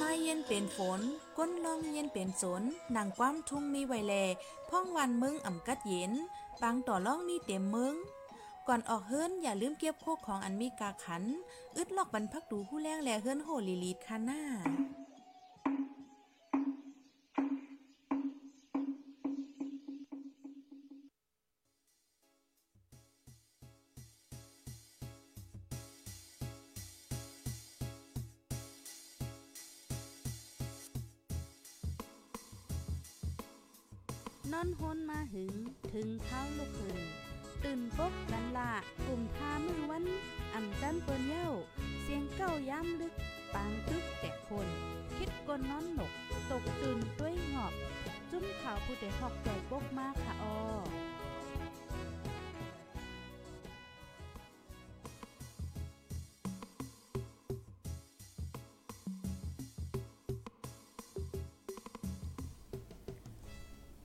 มาเย็นเป็นฝน ก้นลองเย็นเป็นสนนางความทุ่งมีไวแลพ่องวันมึงอ่ำกัดเย็นปังต่อล่องมีเต็มมึงก่อนออกเฮิรนอย่าลืมเก็บโคกของอันมีกาขัน อึดลอกบรรพักดูผู้แรงแลเฮิรนโหลีลีดคาหน้า ถึง ถึงเท้าลูกขึ้น ตื่นปกกันละกลุ่มทามือวันอ่ำจันเปิ้นเย้า เสียงเก้าย้ำลึก ปางตึกแต่คน คิดกนนอนหนก ตกตื่นด้วยหงอบ จุ้มข่าวผู้เด็กหอกใจปกมากค่ะออ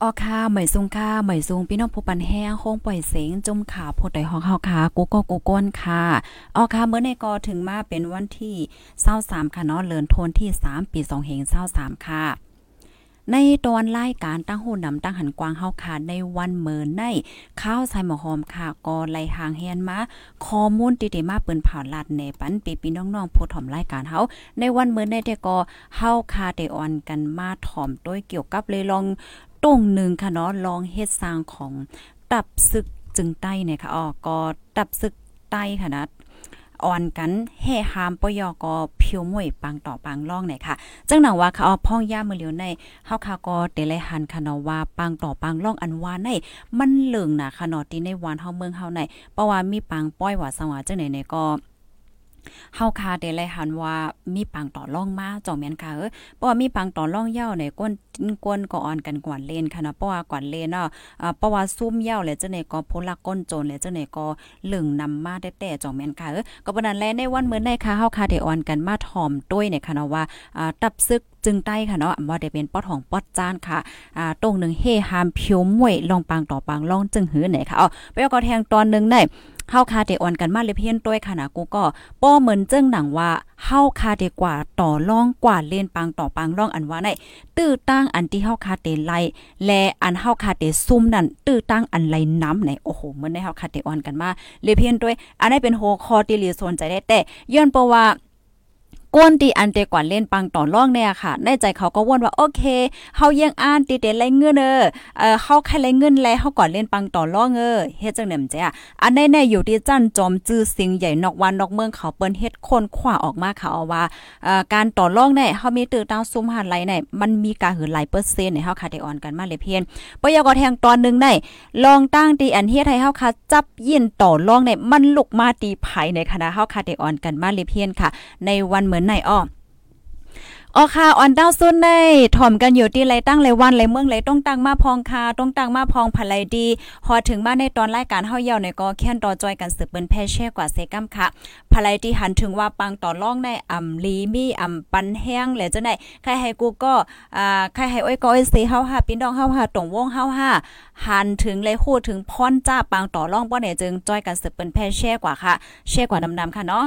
ออค่ะใหม่ซุงค่ะใหม่ซุงพี่น้องผู้ปันแห้งโค้งปล่อยเสียงจุ่มขาโพดไดฮอกเฮาค่ะกูก็กูก้นค่ะออค่ะเมื่อในกอถึงมาเป็นวันที่23ค่ะเนาะเลินโทนที่ 3 ปี2เฮง23ค่ะ ในตอนรายการตั้งหูนำตั้งหันกวางเฮาค่ะในวันเมินในข้าวใส่หมอหอมค่ะกอไลหางเฮียนมาข้อมูลติๆมาเปิ้นเผาลัดในปันปีพี่น้องๆผู้ถ่อมรายการเฮาในวันเมินในแต่ก็เฮาคาเดออนกันมาถ่อมด้วยเกี่ยวกับเลยลอง ตรงหนึ่งค่ะเนาะลองเฮ็ดสร้างของตับซึกจึงใต้เนี่ยค่ะอ๋อก็ตับซึกใต้ค่ะนะอ่อนกันแห่หามปยอก็เพียวมวยปังต่อปังล่องเนี่ยค่ะ จังหนังว่าค่ะอ๋อพ่องย่ามือเหลียวในเฮาค่ะก็เตเลยหันค่ะเนาะว่าปังต่อปังล่องอันว่าในมันเหลืองน่ะค่ะเนาะที่ในวันเฮาเมืองเฮาในเพราะว่ามีปังป้อยว่าสว่าจังไหนเนี่ยก็ เฮาคาเดลัยหันว่ามีปังต่อร่องมาจ่องแม่นค่ะเออเพราะว่ามีปังต่อร่องเย้าในก้นก้นก็อ่อนกันกว่าเลนค่ะเนาะเพราะว่ากว่าเลนเนาะอ่าเพราะว่าซุ่มเย้าเลยจังได๋ก็พลักก้นโจรเลยจังได๋ก็เหลึงนำมาแต่แต่จ่องแม่นค่ะเออก็บ่นั้นแลในวันมื้อในค่ะเฮาคาเดอ่อนกันมาถ่อมต้วยเนี่ยค่ะเนาะว่าอ่าตับซึกจึงใต้ค่ะเนาะว่าได้เป็นปอดของปอดจานค่ะอ่าตรงนึงเฮหามผิวมวยลองปังต่อปังลองจึงหือไหนค่ะอ๋อไปก็แทงตอนนึงได้ เฮาคาเดออนกันมาเลยเพียนต้วยค่ะนะกูก็ป้อเหมือนเจิ้งหนังว่าเฮาคาเดกว่าต่อร่องกว่าเล่นปังต่อปังร่องอันว่าในตื้อตั้งอันที่เฮาคาเดไลและอันเฮาคาเดซุ่มนั่นตื้อตั้งอันไลน้ำไหนโอ้โหเหมือนในเฮาคาเดออนกันมาเลยเพียนต้วยอันนี้เป็นโฮคอที่ลีสนใจได้แต่ย้อนเพราะว่า ก้นตีอันเตกว่าเล่นปังต่อร่องเนี่ยค่ะ ในใจเขาก็ว่นว่าโอเคเฮายังอ่านตีเตไรเงินเออเออเฮาใครไรเงินแลเฮาก่อนเล่นปังต่อร่องเออเฮ็ดจังได๋มจ้ะอันแน่ๆอยู่ที่จันจอมจื้อสิงใหญ่นอกวันนอกเมืองเขาเปิ้นเฮ็ดคนขวาออกมาค่ะเอาว่าเอ่อการต่อร่องเนี่ยเฮามีตื้อตาวซุ่มหันไหลเนี่ยมันมีการหือหลายเปอร์เซ็นต์เนี่ยเฮาคาได้ออนกันมาเลยเพียนปยกแทงตอนนึงได้ลองตั้งตีอันเฮ็ดให้เฮาคาจับยินต่อร่องเนี่ยมันลุกมาตีไผในคณะเฮาคาได้ออนกันมาเลยเพียนค่ะ ในวันเหมือนในอ้อออค่ะออนดาวซุนในถ่อมกันอยู่ที่ไรตั้งไรวันไรเมืองไรต้องตั้งมาพองคาต้องตั้งมาพองภรรยดีพอถึงบ้านในตอนรายการเฮาเยาในก็แค่นต่อจอยกันสืบเปิ้นแพ่แช่กว่าเซกัมค่ะภรรยดีหันถึงว่าปังต่อร่องในอ่ำลีมีอ่ำปันแห้งแหละจังได๋ใครให้กูก็อ่าใครให้อ้อยก็อ้อยเสเฮาหาพี่น้องเฮาหาตรงวงเฮาหาหันถึงเลยคู่ถึงพรจ้าปังต่อร่องบ่ไหนจึงจอยกันสืบเปิ้นแพ่แช่กว่าค่ะแช่กว่าดำๆค่ะเนาะ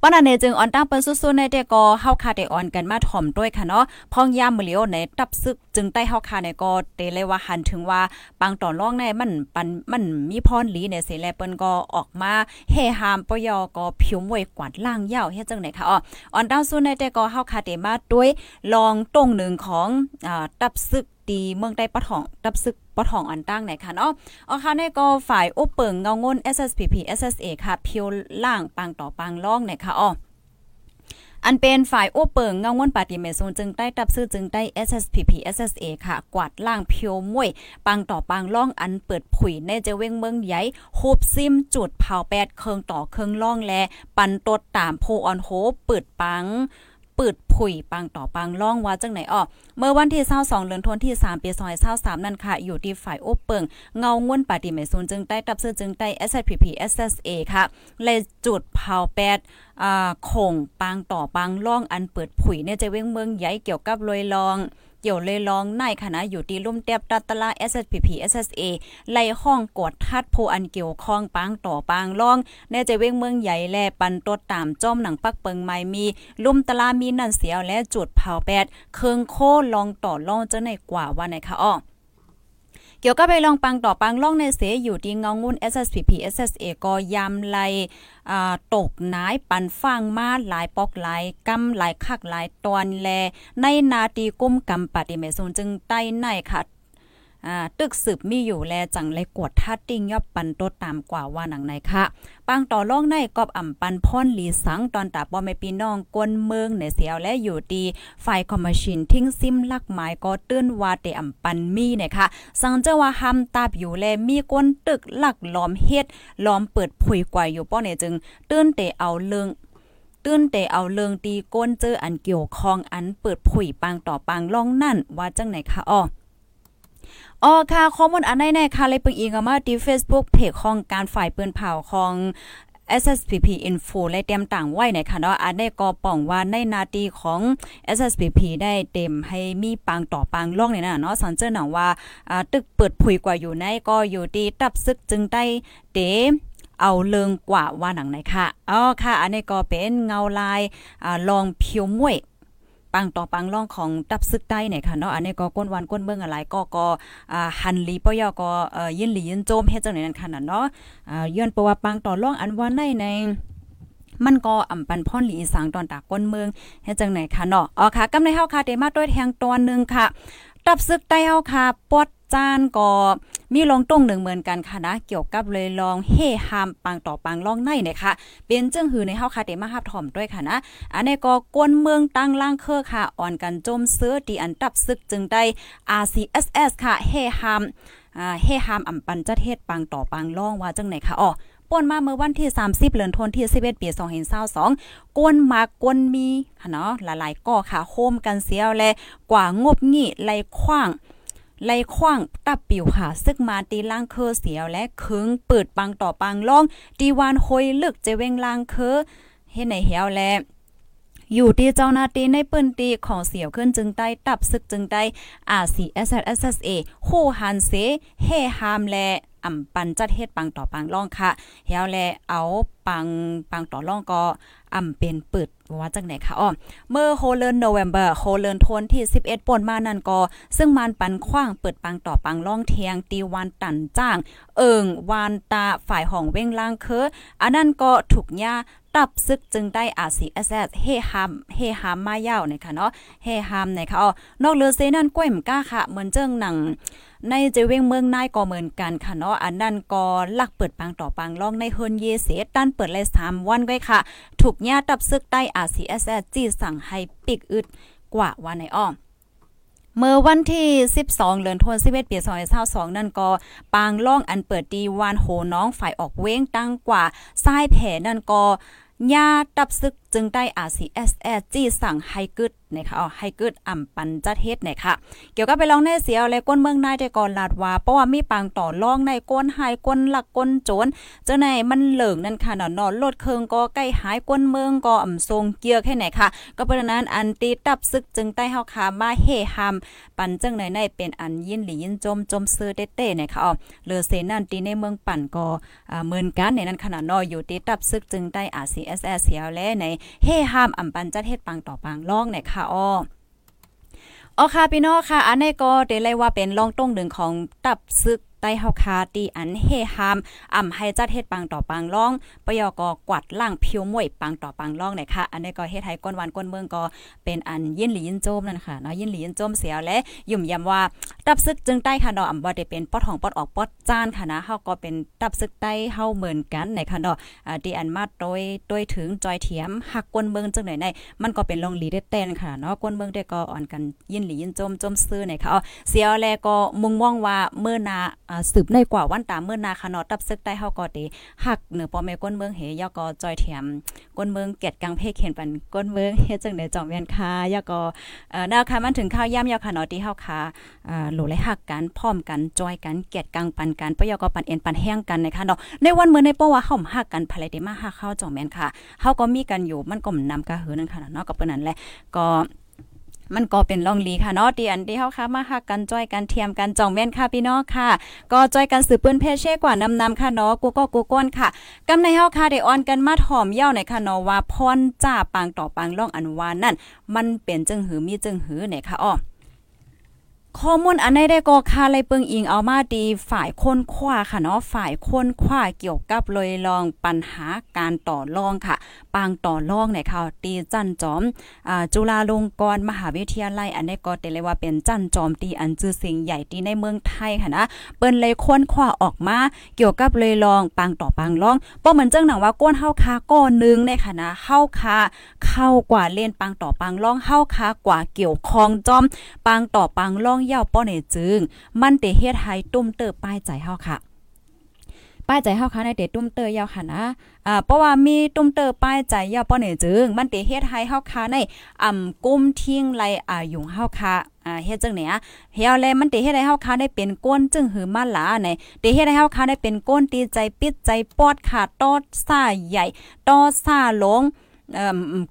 ปานนั้นเนจึงออนตั้งเปิ้นสู้ๆในแต่ก็เฮาคาได้ออนกันมาถ่อมด้วยค่ะเนาะพ้องยามมื้อเลียวในตับซึกจึงใต้เฮาคาเนี่ยก็เตเลยว่าหันถึงว่าปังต่อรองในมันปันมันมีพรหลีเนี่ยสิแลเปิ้นก็ออกมาเฮหามปยอก็ผิวมวยกวาดล่างยาวเฮ็ดจังได๋ค่ะอ๋อออนตั้งสู้ในแต่ก็เฮาคาได้มาด้วยลองตรงหนึ่งของอ่าตับซึกตีเมืองใต้ปะทองตับซึก ปะทองอันตั้งไหนค่ะเนาะอ๋อค่ะในก็ฝ่ายอุปเปิงเงางน SSPP SSA ค่ะเพียวล่างปังต่อปังล่องไหนค่ะอ๋ออันเป็นฝ่ายโอเปิงเงาวนปาติเมซนจึงได้ตับซื้อจึงได้ SSPP SSA ค่ะ กวาดล่างเพียวมวย ปังต่อปังล่องอันเปิดผุยในเจเวงเมืองใหญ่โฮบซิมจุดเผาแปดเคิงต่อเคิงล่องแล ปันตดตามโพออนโฮเปิดปัง ปิดผุยปังต่อปังล่องว่าจังไหนอ้อเมื่อวันที่22เดือนธันวาคมที่3ปี2023นั่นค่ะ อยู่ที่ฝ่ายโอเปิงเงาง่วนปาติเมซูนจึงได้ตับซื้อจึงได้ SPP SSA ค่ะเลยจุดเผาแปดอ่าคงปังต่อปังล่องอันเปิดผุยเนี่ยจะเว้งเมืองใหญ่เกี่ยวกับลอยลอง เกี่ยวเลยลองในคณะอยู่ที่ลุ่มเตียบตัตลา SSPP SSA ไล่ห้องกดทัดโพอันเกี่ยวข้องปางต่อปางล่องแนใจเว้งเมืองใหญ่แลปันตดตามจ้อมหนังปักเปิงไม้มี ลุ่มตลามีนันเสียวและจุดเผาแปดเคืองโคลองต่อล่องจะในกว่าว่าไหนคะอ้อ เกี่ยวกับไปลองปังต่อปังล่องในเสอยู่ที่เงางุ่น SSPP SSA ก็ยำไลตกนายปันฟังมาหลายปอกหลายกำหลายคักหลายตอนแล ในนาตีกุ้มกำปฏิเมซูนจึงใต้ในค่ะ อ่าตึกสืบมีอยู่แลจังเลยกวดท่าติ้งยอบปันโตตามกว่าว่าหนังไหนคะปังต่อล่องในกอบอ่ำปันพ่นหลีสังตอนตาปอไม่ปีน้องกวนเมืองในเสียวและอยู่ดีฝ่ายคอมมิชินทิ้งซิมลักหมายก็ตื้นว่าเตอ่ำปันมีนี่ยค่ะสังเจ้าว่าห้ำตาบอยู่แลมีกวนตึกลักล้อมเฮ็ดล้อมเปิดผุยกว่าอยู่ป้อเนี่ยจึงตื้นเตเอาเรื่องตื้นแต่เอาเลืองตีก้นเจออันเกี่ยวคองอันเปิดผุยปังต่อปังล่องนั่นว่าจังไหนคะอ้อ อ๋อค่ะข้อมูลอันไหนๆค่ะเลยปึงอีกมาที่ Facebook เพจของการฝ่ายปืนเผาของ SSPP Info และเต็มต่างไว้ในค่ะเนาะอันได้ก็ป่องว่าในนาทีของ SSPP ได้เต็มให้มีปังต่อปังล่องเนี่ยนะเนาะสันเจอหนังว่าอ่าตึกเปิดผุยกว่าอยู่ในก็อยู่ที่ตับซึกจึงได้เตเอาเลิงกว่าว่าหนังไหนค่ะอ๋อค่ะ อันนี้ก็เป็นเงาลายอ่าลองเพียวมวย ปังต่อปังล่องของตับซึกใต้เนี่ยค่ะเนาะอันนี้ก็ก้นวันก้นเบิ่งอะไรก็ก็อ่าหันลีปอยอก็เอ่อยินหลียินโจมเฮ็ดจังได๋นั่นค่ะเนาะอ่าย้อนประว่าปังต่อล่องอันว่าในในมันก็อ่ำปันพ่อนหลีอีสังตอนตากก้นเมืองเฮ็ดจังไหนค่ะเนาะอ๋อค่ะกำในเฮาค่ะเดมาด้วยแทงตัวนึงค่ะตับซึกใต้เฮาค่ะปอดจานก็ มีลองต้งหนึ่งเหมือนกันค่ะนะเกี่ยวกับเลยลองเฮฮามปังต่อปังล่องในเนี่ยค่ะเป็นเจึงหือในเฮาค่ะเดมาฮับถ่อมด้วยค่ะนะอันนี้ก็กวนเมืองตั้งล่างเคอค่ะอ่อนกันจมเสื้อตีอันตับซึกจึงได้ RCSS ค่ะเฮฮามเฮฮามอ่ำปันจัดเฮ็ดปังต่อปังล่องว่าจังไหนค่ะอ๋อป่นมาเมื่อวันที่ 30เดือนธันวาคมที่11ปี2022กวนมากวนมีค่ะเนาะหลายๆก่อค่ะโฮมกันเสียวและกว่างบงี้ไล่ขว้าง ไล่ขว้างตับปิวค่ะ ซึกมาตีล่างเคอเสียวและคึงเปิดปังต่อปังล่องตีวานโฮยลึกเจเวงล่างเคอเฮ็ดในเหียวและอยู่ที่เจ้าหน้าที่ในปืนตีของเสียวขึ้นจึงได้ตับซึกจึงได้ RCSSSA โหฮันเซเฮฮามและอ่ำปันจัดเฮ็ดปังต่อปังล่องค่ะเฮียวแลเอาปังปังต่อล่องก็ อ่ำเป็นเปิดว่าจังไหนคะอ้อเมื่อโฮเลนโนเวมเบอร์โฮเลนทนที่ 11ป่นมานั่นก็ ซึ่งมันปันขว้างเปิดปังต่อปังล่องเทียง ตีวันตันจ้าง เอิงวานตาฝ่ายของเว้งล่างเคออันนั้นก็ถูกย่าตับซึกจึงได้อาซีเอสเอสเฮฮามเฮฮามมายาวนะคะเนาะเฮฮามนะคะอ๋อนอกเลือเซนั่นก้วยมก้าค่ะ เหมือนเจิงหนัง ในเจเวงเมืองนายก็เหมือนกันค่ะเนาะอันนั้นก็ลักเปิดปังต่อปังล่องในเฮินเยเสด้านเปิดเลย3วันไว้ค่ะ ถูกญาตับซึกใต้ RCSS จี้สั่งให้ปิกอึดกว่าวันในอ้อมเมื่อวันที่ 12 เดือนธันวาคมปี2022นั่นก็ปางล่องอันเปิดดีวานโหน้องฝ่ายออกเว้งตั้งกว่าทรายแผ่นั่นก็ญาตับซึกจึงได้ RCSS จี้สั่งให้กึดนะคะอ๋อให้กึดอ่ำปันจัดเฮ็ดนะคะเกี่ยวกับไปลองในเสียวและก้นเมืองนายแต่ก่อนลาดว่าเพราะว่ามีปางต่อรองในก้นหายก้นหลักก้นโจรเจ้าไหนมันเหลิงนั่นค่ะเนาะนอนลดเคิงก็ใกล้หายก้นเมืองก็อ่ำทรงเกียร์แค่ไหนค่ะ ก็เพราะนั้นอันตีตับซึกจึงได้เฮาคามาเฮฮามปันจังไหนในเป็นอันยินหลียินจมจมซื้อเต้ๆนะคะอ๋อเลือเซนั่นตีในเมืองปั่นก็อ่าเหมือนกันในนั้นขนาดนออยู่ตีตับซึกจึงได้ RCSS เสียวและในเฮฮามอ่ำปันจัดเฮ็ดปังต่อปังล่องเนี่ยค่ะอ้ออ๋อค่ะพี่น้องค่ะ อันนี้ก็เดเลยว่าเป็นล่องต้งหนึ่งของตับซึก ใต้เฮาคาตีอันเฮฮาม อ่ำให้จัดเฮ็ดปังต่อปังล่องปยกกวาดล่างผิวมวยปังต่อปังล่องเนี่ยค่ะอันนี้ก็เฮ็ดให้ก้นวันก้นเมืองก็เป็นอันยินหลียินโจมนั่นค่ะเนาะยินหลียินโจมเสียวและยุ่มยำว่าตับซึกจึงใต้ค่ะเนาะอ่ำบ่ได้เป็นปอดของปอดออกปอดจานค่ะนะเฮาก็เป็นตับซึกใต้เฮาเหมือนกันในค่ะเนาะอ่าที่อันมาโดยโดยถึงจอยเถียมหักก้นเมืองจังไหนในมันก็เป็นลองหลีได้แต้นค่ะเนาะก้นเมืองได้ก็อ่อนกันยินหลียินโจมจมซื้อในค่ะเสียแล้วก็มุงมองว่าเมื่อนาสืบในกว่าวันตามเมื่อนาคานอตับซึกใต้เฮาก็ติหักเหนือปอแม่ก้นเมืองเฮยอก็จอยเถียมก้นเมืองเกียดกลางเพกเห็นปันก้นเมืองเฮ็ดจังได๋จองเวียนคายอก็เอ่อนาค่ะมันถึงข้าวย่ำยอค่ะนาะที่เฮาค่ะอ่าหลูและหักกันพร้อมกันจอยกันเกียดกลางปันกันปยอก็ปันเอ็นปันแห้งกันนะคะเนาะในวันเมื้อในป้อว่าเฮาหักกันภายได้มาหักเข้าจ่องแม่นค่ะเฮาก็มีกันอยู่มันก็นำกะหือนั่นค่ะเนาะก็เปิ้นนั่นแหละก็ มันก็เป็นล่องลีค่ะเนาะเดียนที่เฮาค่ะมาหักกันจ้อยกันเทียมกันจ่องแม่นค่ะพี่น้องค่ะ ก็จ้อยกันสืบเปื้นเพชเช่กว่านำนำค่ะเนาะกูก็กูก้นค่ะกำในเฮาค่ะได้ออนกันมาถ่อมเย้าในค่ะเนาะว่าพรจ้าปางต่อปางล่องอันวานนั่นมันเป็นจึงหือมีจึงหือเนี่ยค่ะอ้อ ข้อมูลอันใดได้ก็ค่าเลยเปิงอิงเอามาดีฝ่ายค้นคว้าค่ะเนาะฝ่ายค้นคว้าเกี่ยวกับเลยลองปัญหาการต่อรองค่ะ ปางต่อรองเนี่ยค่ะตีจันจอมอ่าจุฬาลงกรณ์มหาวิทยาลัย อันนี้ก็เตเลยว่าเป็นจันจอมตีอันจื่อสียงใหญ่ตีในเมืองไทยค่ะนะเปิ้นเลยค้นคว้าออกมาเกี่ยวกับเลยลองปางต่อปางรองป้อเหมือนจังหนังว่าก้นเฮาคาก้อนนึงในค่ะนะเฮาคาเข้ากว่าเล่นปางต่อปางรองเฮาคากว่าเกี่ยวคองจอมปางต่อปางรองเย่าป้อเนจึง มันเตเฮ็ดให้ตุ้มเติบป้ายใจเฮาค่ะ ป้ายใจเฮาค่ะในเตตุ้มเตยยาวค่ะนะอ่าเพราะว่ามีตุ้มเตอป้ายใจยาวป้อเนจึง มันเตเฮ็ดให้เฮาค่ะในอ่ำกุ้มทิ้งไหลอายุงเฮาค่ะอ่าเฮ็ดจังเนี่ยเฮียแลมันเตเฮ็ดให้เฮาค่ะได้เป็นก้นจึงหือมาหลาในเตเฮ็ดให้เฮาค่ะได้เป็นก้นตีใจปิดใจปอดขาดตอดซ่าใหญ่ตอดซ่าลง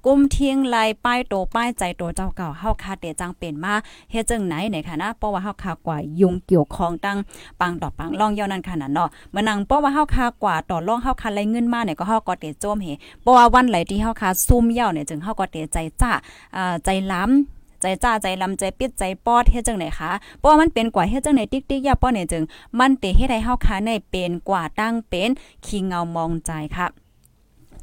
กุ้มเที่ยงลายป้ายโตป้ายใจโตเจ้าเก่าเฮาคาเตจังเป็นมาเฮ็ดจังไหนเนี่ยค่ะนะเพราะว่าเฮาคากว่ายุงเกี่ยวของตั้งปังต่อปังล่องยาวนั่นค่ะนั่นเนาะมื้อนังเพราะว่าเฮาคากว่าต่อล่องเฮาคาไหลเงินมาเนี่ยก็เฮาก็เตโจมเฮเพราะว่าวันไหลที่เฮาคาซุ่มยาวเนี่ยจึงเฮาก็เตใจจ้าอ่าใจล้ำใจจ้าใจลำใจปิดใจปอดเฮ็ดจังไหนคะเพราะมันเป็นกว่าเฮ็ดจังไหนติ๊กติ๊กยาป้อเนี่ยจึง มันเตเฮ็ดให้เฮาคาในเป็นกว่าตั้งเป็นคิงเงามองใจค่ะ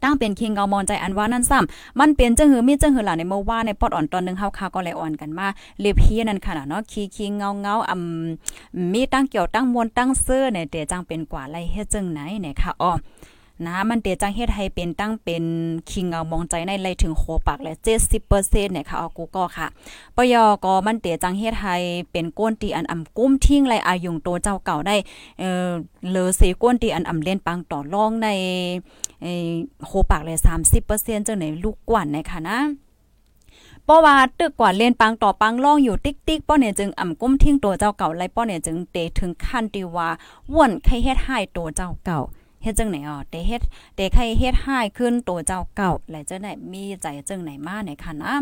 ตั้งเป็นคิงเงามอนใจอันว่านั่นซ้ำมันเป็นจังหือมีจังหือหล่ะในเมื่อว่าในปอดอ่อนตอนนึงเฮาคาก็เลยอ่อนกันมาเลียพี่นั่นค่ะเนาะคีคิงเงาเงาอำมีตั้งเกี่ยวตั้งมวลตั้งเสื้อเนี่ยเตจังเป็นกว่าไรเฮ็ดจังไหนเนี่ยค่ะอ๋อ นะมันเตจังเฮ็ดให้เป็นตั้งเป็นคิงเอามองใจในเลถึงโคปากและ70%เนี่ยค่ะเอากูก็ค่ะปยก็มันเตจังเฮ็ดให้เป็นก้นตีอันอ่ำกุ้มทิ้งไรอายุงโตเจ้าเก่าได้เอ่อเลอเสก้นตีอันอ่ำเล่นปังต่อรองในเอโคปากเลย30%จังไหนลูกกวนในค่ะนะเพราะว่าตึกกว่าเล่นปังต่อปังล่องอยู่ติ๊กติ๊กป้อเนี่ยจึงอ่ำก้มทิ้งตัวเจ้าเก่าไล่ป้อเนี่ยจึงเตถึงขั้นที่ว่าว่นใครเฮ็ดให้ตัวเจ้าเก่า เฮ็ดจังไหนอ๋อเตเฮ็ดเตใครเฮ็ดให้ขึ้นตัวเจ้าเก่าและจะได้มีใจจังไหนมาในค่ะนะ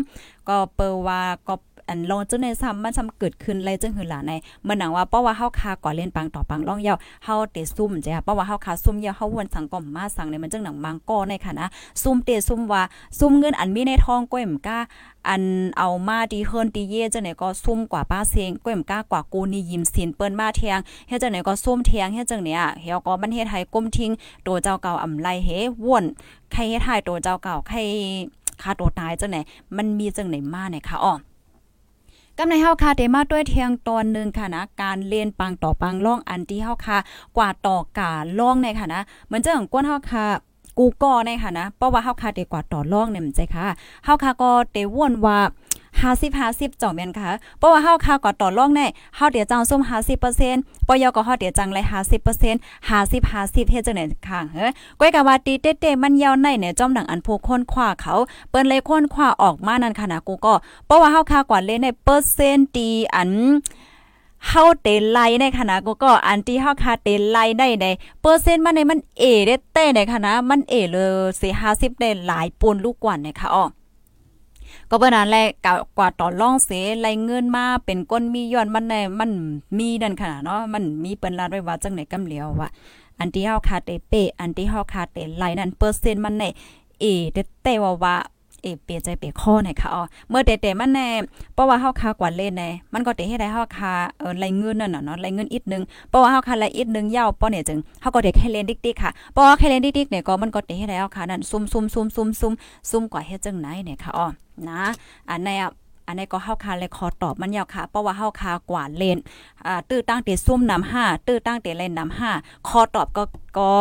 ก็เปว่าก็ อันลองจังในซ้ำมันซ้ำเกิดขึ้นไรจังหือหลาในเมื่อหนังว่าเพราะว่าเฮาคาก่อเล่นปังต่อปังล่องยาวเฮาเตซุ่มจ้ะเพราะว่าเฮาคาซุ่มยาวเฮาวนสังกอมมาสั่งในมันจังหนังมังก้อในค่ะนะซุ่มเตซุ่มว่าซุ่มเงินอันมีในทองก้อยมก้าอันเอามาดีเฮิรนดีเย่จังไหนก็ซุ่มกว่าป้าเซงก้อยมก้ากว่ากูนี่ยิ้มสินเปิ้นมาเทียงเฮ็ดจังไหนก็ซุ่มเทียงเฮ็ดจังเนี่ยเฮาก็มันเฮ็ดให้ก้มทิ้งตัวเจ้าเก่าอำไลเฮว่นใครเฮ็ดให้ตัวเจ้าเก่าใครฆ่าตัวตายจังไหนมันมีจังไหนมาเนี่ยค่ะอ๋อ ก็ในเฮาค่ะเดมาด้วยเทียงตอนนึงค่ะนะการเรียนปังต่อปังล่องอันที่เฮาค่ะกว่าต่อกาล่องในค่ะนะเหมือนเจ้าของก้นเฮาค่ะกูก็ในค่ะนะเพราะว่าเฮาค่ะเดกว่าต่อล่องเนี่ยมันใจค่ะเฮาค่ะก็เตว่นว่า ห้าสิบห้าสิบจ่อแม่นค่ะเพราะว่าเฮาค่าก็ต่อรองได้เฮาเดี๋ยวจังส้มห้าสิบเปอร์เซ็นต์ปยก็เฮาเดี๋ยวจังเลยห้าสิบเปอร์เซ็นต์ห้าสิบห้าสิบเฮ็ดจังไหนค่ะเฮ้ยก้อยกะว่าตีเต้ๆมันยาวในเนี่ยจอมดังอันผู้คนคว้าเขาเปิ้นเลยคนคว้าออกมานั่นค่ะนะกูก็เพราะว่าเฮาค่ากว่าเลยในเปอร์เซ็นต์ตีอันเฮาเตไลในขณะก็ก็อันที่เฮาคาเตไลได้ในเปอร์เซ็นต์มันในมันเอได้เต้ในขณะมันเอเลยสิ50ได้หลายปูนลูกกว่านะคะอ๋อ ก็เบิ่นั้นแหละกว่าต่อล่องเสไรเงินมาเป็นก้นมีย้อนมันแน่มันมีนั่นขนาดเนาะมันมีเปิ้นลาดไว้ว่าจังไหนกำเหลียวว่าอันที่เฮาคาเตเปอันที่เฮาคาเตไลนั่นเปอร์เซ็นต์มันในเอเตเตว่าว่า เอเปียใจเปียข้อไหนค่ะอ๋อเมื่อเตๆมันแน่เพราะว่าเฮาคากว่าเล่นแน่มันก็เตให้ได้เฮาคาเออไรเงินนั่นน่ะเนาะไรเงินอีกนึงเพราะว่าเฮาคาไรอีกนึงยาวป้อเนี่ยจึงเฮาก็เด็กให้เล่นดิกๆค่ะเพราะว่าแค่เล่นดิกๆเนี่ยก็มันก็เตให้ได้เฮาคานั่นซุ่มๆๆๆซุ่มกว่าเฮ็ดจังไหนเนี่ยค่ะอ๋อนะอันในอั นนี้ก็เฮาคาเลยขอตอบมันยาวค่ะ เพราะว่าเฮาคากว่าเล่นอ่าตื้อตั้งเตซุ่มนำห้าตื้อตั้งเตเล่นนำห้าขอตอบก็ก็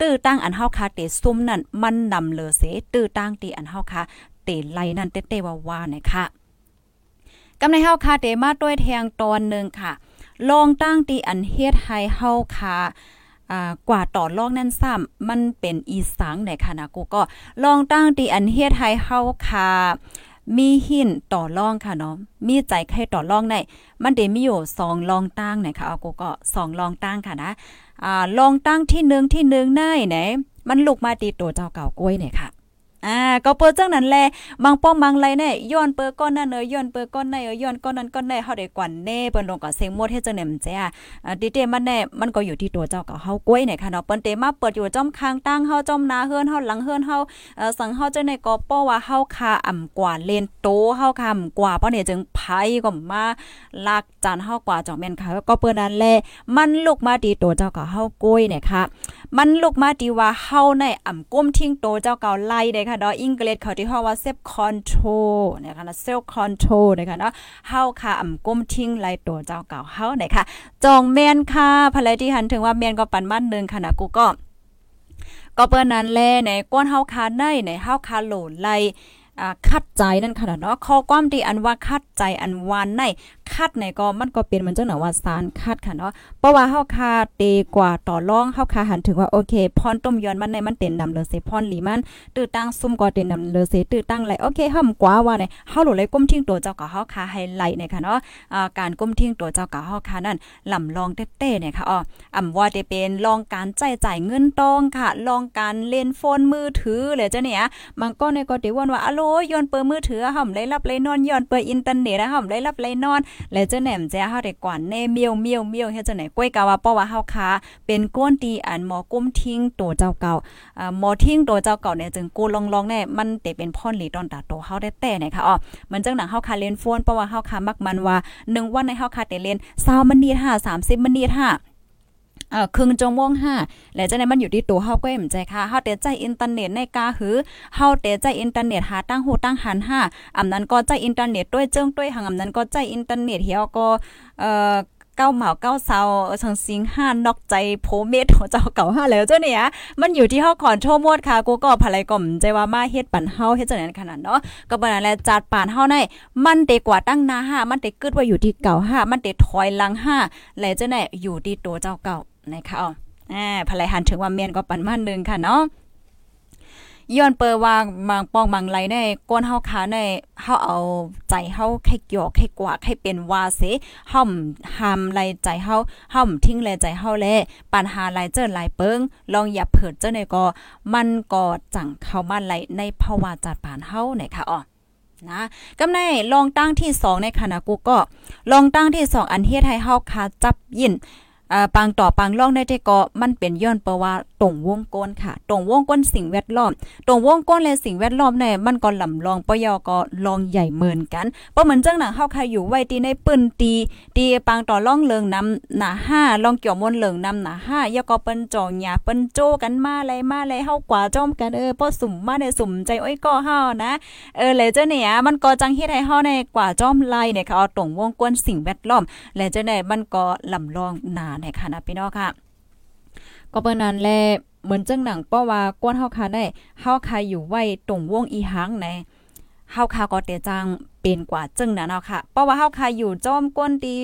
ตื้อตั้งอันเฮาคาเตซุ่มนั่นมันนำเลอเสตื้อตั้งตีอันเฮาคาเตไลนั่นเตเตว่าว่านะคะกำในเฮาคาเตมาด้วยแทงตอนนึงค่ะ ลองตั้งตีอันเฮ็ดให้เฮาคากว่าต่อลองนั่นซ้ำมันเป็นอีสังในค่ะนะกูก็ลองตั้งตีอันเฮ็ดให้เฮาคา มีหินต่อรองค่ะเนาะมีใจใครต่อรองได้มันเดมีอยู่สองรองตั้งไหนค่ะเอากูก็สองรองตั้งค่ะนะอ่ารองตั้งที่หนึ่งที่หนึ่งได้ไหนมันลุกมาตีตัวเจ้าเก่ากล้วยเนี่ยค่ะ อ่าก็เปิดจังนั้นแลบางป้องบางไรเนี่ยย้อนเปิดก้อนนั่นเออย้อนเปิดก้อนในเออย้อนก้อนนั้นก้อนในเฮาได้กวนแน่เปิ้นลงก็เสียงหมดเฮ็ดจังได๋มันแจ้อ่าดิเตมันแน่มันก็อยู่ที่ตัวเจ้าก็เฮากล้วยเนี่ยค่ะเนาะเปิ้นเตมาเปิดอยู่จ้อมคางตั้งเฮาจ้อมนาเฮือนเฮาหลังเฮือนเฮาเอ่อสังเฮาจังได๋ก็ป้อว่าเฮาคาอ่ำกว่าเลนโตเฮาคาอ่ำกว่าเพราะเนี่ยจึงไผก็มาลากจานเฮากว่าจ่องแม่นค่ะก็เปิ้นนั่นแลมันลุกมาดีตัวเจ้าก็เฮากล้วยเนี่ยค่ะ มันลุกมาดีว่าเฮาในอ่ำก้มทิ้งโตเจ้าเก่าไล่ได้ค่ะดออังกฤษเขาที่เฮาว่าเซฟคอนโทรนะคะนะเซลคอนโทรนะคะเนาะเฮาค่ะอ่ำก้มทิ้งไล่โตเจ้าเก่าเฮาได้ค่ะ จองแม่นค่ะภรรยที่หันถึงว่าแม่นก็ปันมันนึงค่ะนะกูก็ก็เปิ้นนั้นแลในก้นเฮาคาในในเฮาคาโหลไล คัดใจนั่นค่ะเนาะข้อความที่อันว่าคัดใจอันวานในคัดในก็มันก็เป็นเหมือนเจังหนว่าสารคัดค่ะเนาะเพราะว่าเฮาคาเตกว่าต่อรองเฮาคาหันถึงว่าโอเคพรต้มยอนมันในมันเต็นดำเลยเสพรหลีมันตื้อตั้งซุ่มก็เต็นดำเลยเสตื้อตั้งไหลโอเคห่ำกว่าว่าเนี่ยเฮาหลุเลยก้มทิ้งตัวเจ้าก็เฮาคาให้ไหลเนี่ยค่ะเนาะอ่าการก้มทิ้งตัวเจ้าก็เฮาคานั่นลำลองเต้ๆเนี่ยค่ะอ๋ออ่ำว่าจะเป็นลองการใจจ่ายเงินตองค่ะลองการเล่นโฟนมือถือเลยจ้ะเนี่ยบางก็ในก็เดี๋ยวว่าอะโลย้อนเปิดมือถือห่ำได้รับเลยนอนย้อนเปิดอินเทอร์เน็ตห่ำได้รับเลยนอน และเจ้าแหนมแจ้เฮาได้กว่าแน่เมียวเมียวเมียวเฮ็ดจังไหนก้อยกาว่าเพราะว่าเฮาคาเป็นก้นตีอันหมอกุ้มทิ้งตัวเจ้าเก่าอ่าหมอทิ้งตัวเจ้าเก่าเนี่ยจึงกูลองๆแน่มันได้เป็นพ่อนหลีตอนตาโตเฮาได้แต่นะคะอ๋อมันจังหนังเฮาคาเล่นโฟนเพราะว่าเฮาคามักมันว่า1วันในเฮาคาได้เล่น20มันนี5 30มันนี5 เอ่อครึ่งจงวงห้าและจะในมันอยู่ที่ตัวเฮาก็เอ็มใจค่ะเฮาเตใจอินเทอร์เน็ตในกาหือเฮาเตใจอินเทอร์เน็ตหาตั้งหูตั้งหันห้าอำนั้นก็ใจอินเทอร์เน็ตด้วยเจิ้งด้วยหังอำนั้นก็ใจอินเทอร์เน็ตเฮียก็เอ่อเก้าเหมาเก้าเซาสังสิงห้านอกใจโพเมตของเจ้าเก่าห้าแล้วเจ้าเนี่ยมันอยู่ที่เฮาขอนโชมวดค่ะกูก็ภรรยก่อมใจว่ามาเฮ็ดปั่นเฮาเฮ็ดจังนั้นขนาดเนาะก็บ่นั่นแหละจัดปานเฮาในมันเตกว่าตั้งนาห้ามันเตกึดว่าอยู่ที่เก่าห้ามันเตถอยหลังห้าแล้วเจ้าเนี่ยอยู่ที่ตัวเจ้าเก่า นะคะอ๋ออ่าภรรยหันถึงว่าเมียนก็ปันมานึงค่ะเนาะย้อนเปอวางบางปองบางไหลในก้นเฮาขาในเฮาเอาใจเฮาให้หยอกให้กว่าให้เป็นวาเสเฮาหามไหลใจเฮาเฮาทิ้งแลใจเฮาแลปัญหาไหลเจอไหลเปิงลองอย่าเผิดเจ้าในก็มันก็จังเข้ามาไหลในภาวะจัดผ่านเฮาเนี่ยค่ะอ๋อนะกำในลองตั้งที่2ในคณะกูก็ลองตั้งที่2อันเฮ็ดให้เฮาคาจับยิน อ่าปังต่อปังล่องได้ที่ก็มันเป็นย้อนเพราะว่า ตรงวงก้นค่ะ ตรงวงก้นสิ่งแวดล้อม ตรงวงก้นและสิ่งแวดล้อมเนี่ยมันก็ลำลองปยอก็ลองใหญ่เหมือนกันเพราะเหมือนจังหนังเฮาใครอยู่ไว้ตีในปืนตี ตีปังต่อล่องเลิงนำหนาห้าลองเกี่ยวมนเลิงนำหนาห้ายก็เปิ้นจองหยาเปิ้นโจกันมาอะไรมาอะไรเฮากว่าจ้อมกันเออพอสุ่มมาในสุ่มใจอ้อยก็เฮานะเออแล้วเจ้าเนี่ยมันก็จังเฮ็ดให้เฮาในกว่าจ้อมไล่เนี่ยค่ะเอาตรงวงก้นสิ่งแวดล้อมและเจ้าเนี่ยมันก็ลำลองหนาในค่ะนะพี่น้องค่ะ ก็เปิ้นนั้นแลเหมือนจังหนังเพราว่าก้นเฮาคาได้เฮาคาอยู่ไว้ตรงวงอีหังในเฮาคาก็เตจัง เป็นกว่าจึงนะเนาะค่ะ เพราะว่าเฮาคาอยู่จอมก้นตี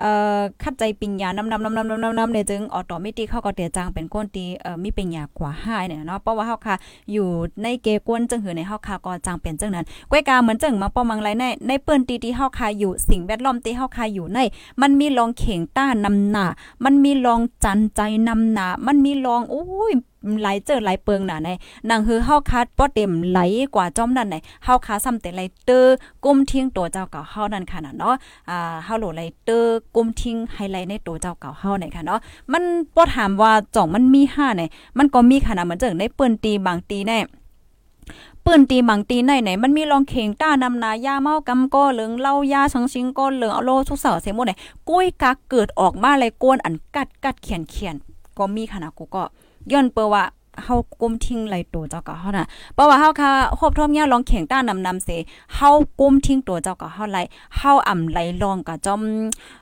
เอ่อคัดใจปิญญานำนำนำนำนำนำเนี่ยจึงออโตเมติกเฮาก็เตจังเป็นก้นตีเอ่อมีปัญญากว่า5เนี่ยเนาะเพราะว่าเฮาคาอยู่ในเกกวนจึงหือในเฮาคาก็จังเป็นจังนั้นก้วยกาเหมือนจังมังป้อมังไรในในเปิ้นตีที่เฮาคาอยู่สิ่งแวดล้อมที่เฮาคาอยู่ใน มันมีรองเข่งต้านำหน้ามันมีรองจันใจนำหน้ามันมีรองโอ้ยไหลเจอไหลเปิงหน่ะในนางคือเฮาคัดป้อเต็มไหลกว่าจอมนั่นไหนเฮาคาซ้ำแต่ไหลเตอกุมทิ้งตัวเจ้าเก่าเฮานั่นค่ะเนาะอ่าเฮาโหลไลเตอร์กุมทิ้งไฮไลท์ในตัวเจ้าเก่าเฮาไหนค่ะเนาะมันบ่ถามว่าจ่องมันมี5ไหนมันก็มีขนาดเหมือนจังในปืนตีบางตีแน่ปืนตีบางตีไหนไหนมันมีรองเข่งต้านำนายาเมากำก็เหลืองเล่ายาชังชิงก็เหลืองเอาโลทุกเสาเสหมดไหนกุ้ยกักเกิดออกมาเลยกวนอันกัดกัดเขียนเขียนก็มีขนาดกูก็ย้อนเปว่า เฮากุมทิ้งไหลตัวเจ้าก็เฮาน่ะเพราะว่าเฮาค่ะครบทอมยลองแข่งต้านำนำเสเฮากุมทิ้งตัวเจ้าก็เฮาไหลเฮาอ่ำไหลลองก็จอม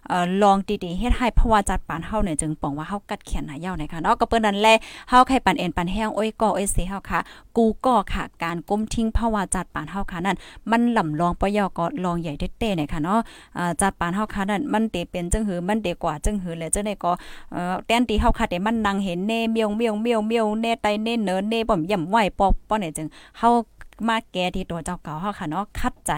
เอ่อลองดีๆเฮ็ดให้เพราะว่าจัดปานเฮาเนี่ยจึงป้องว่าเฮากัดแขนหายาวในค่ะเนาะก็เปิ้นนั่นแหละเฮาไข่ปันเอ็นปันแห้งโอ้ยก็โอ้ยเสเฮาค่ะ กูก็ค่ะ การกุมทิ้งเพราะว่าจัดปานเฮาค่ะนั่นมันลำลองปยอก็ลองใหญ่เต้ๆเนี่ยค่ะเนาะอ่าจัดปานเฮาค่ะนั่นมันเตเป็นจังหือมันเตกว่าจังหือแล้วจังได๋ก็เอ่อแตนตีเฮาค่ะแต่มันนั่งเห็นเน่เมียวเมียวเมียวเมียวเน่ไตเน่เนินเน่บ่มย่ำไหวปอกป้อเนี่ยจึงเฮามาแก่ที่ตัวเจ้าเก่าเฮาค่ะเนาะคัดใจ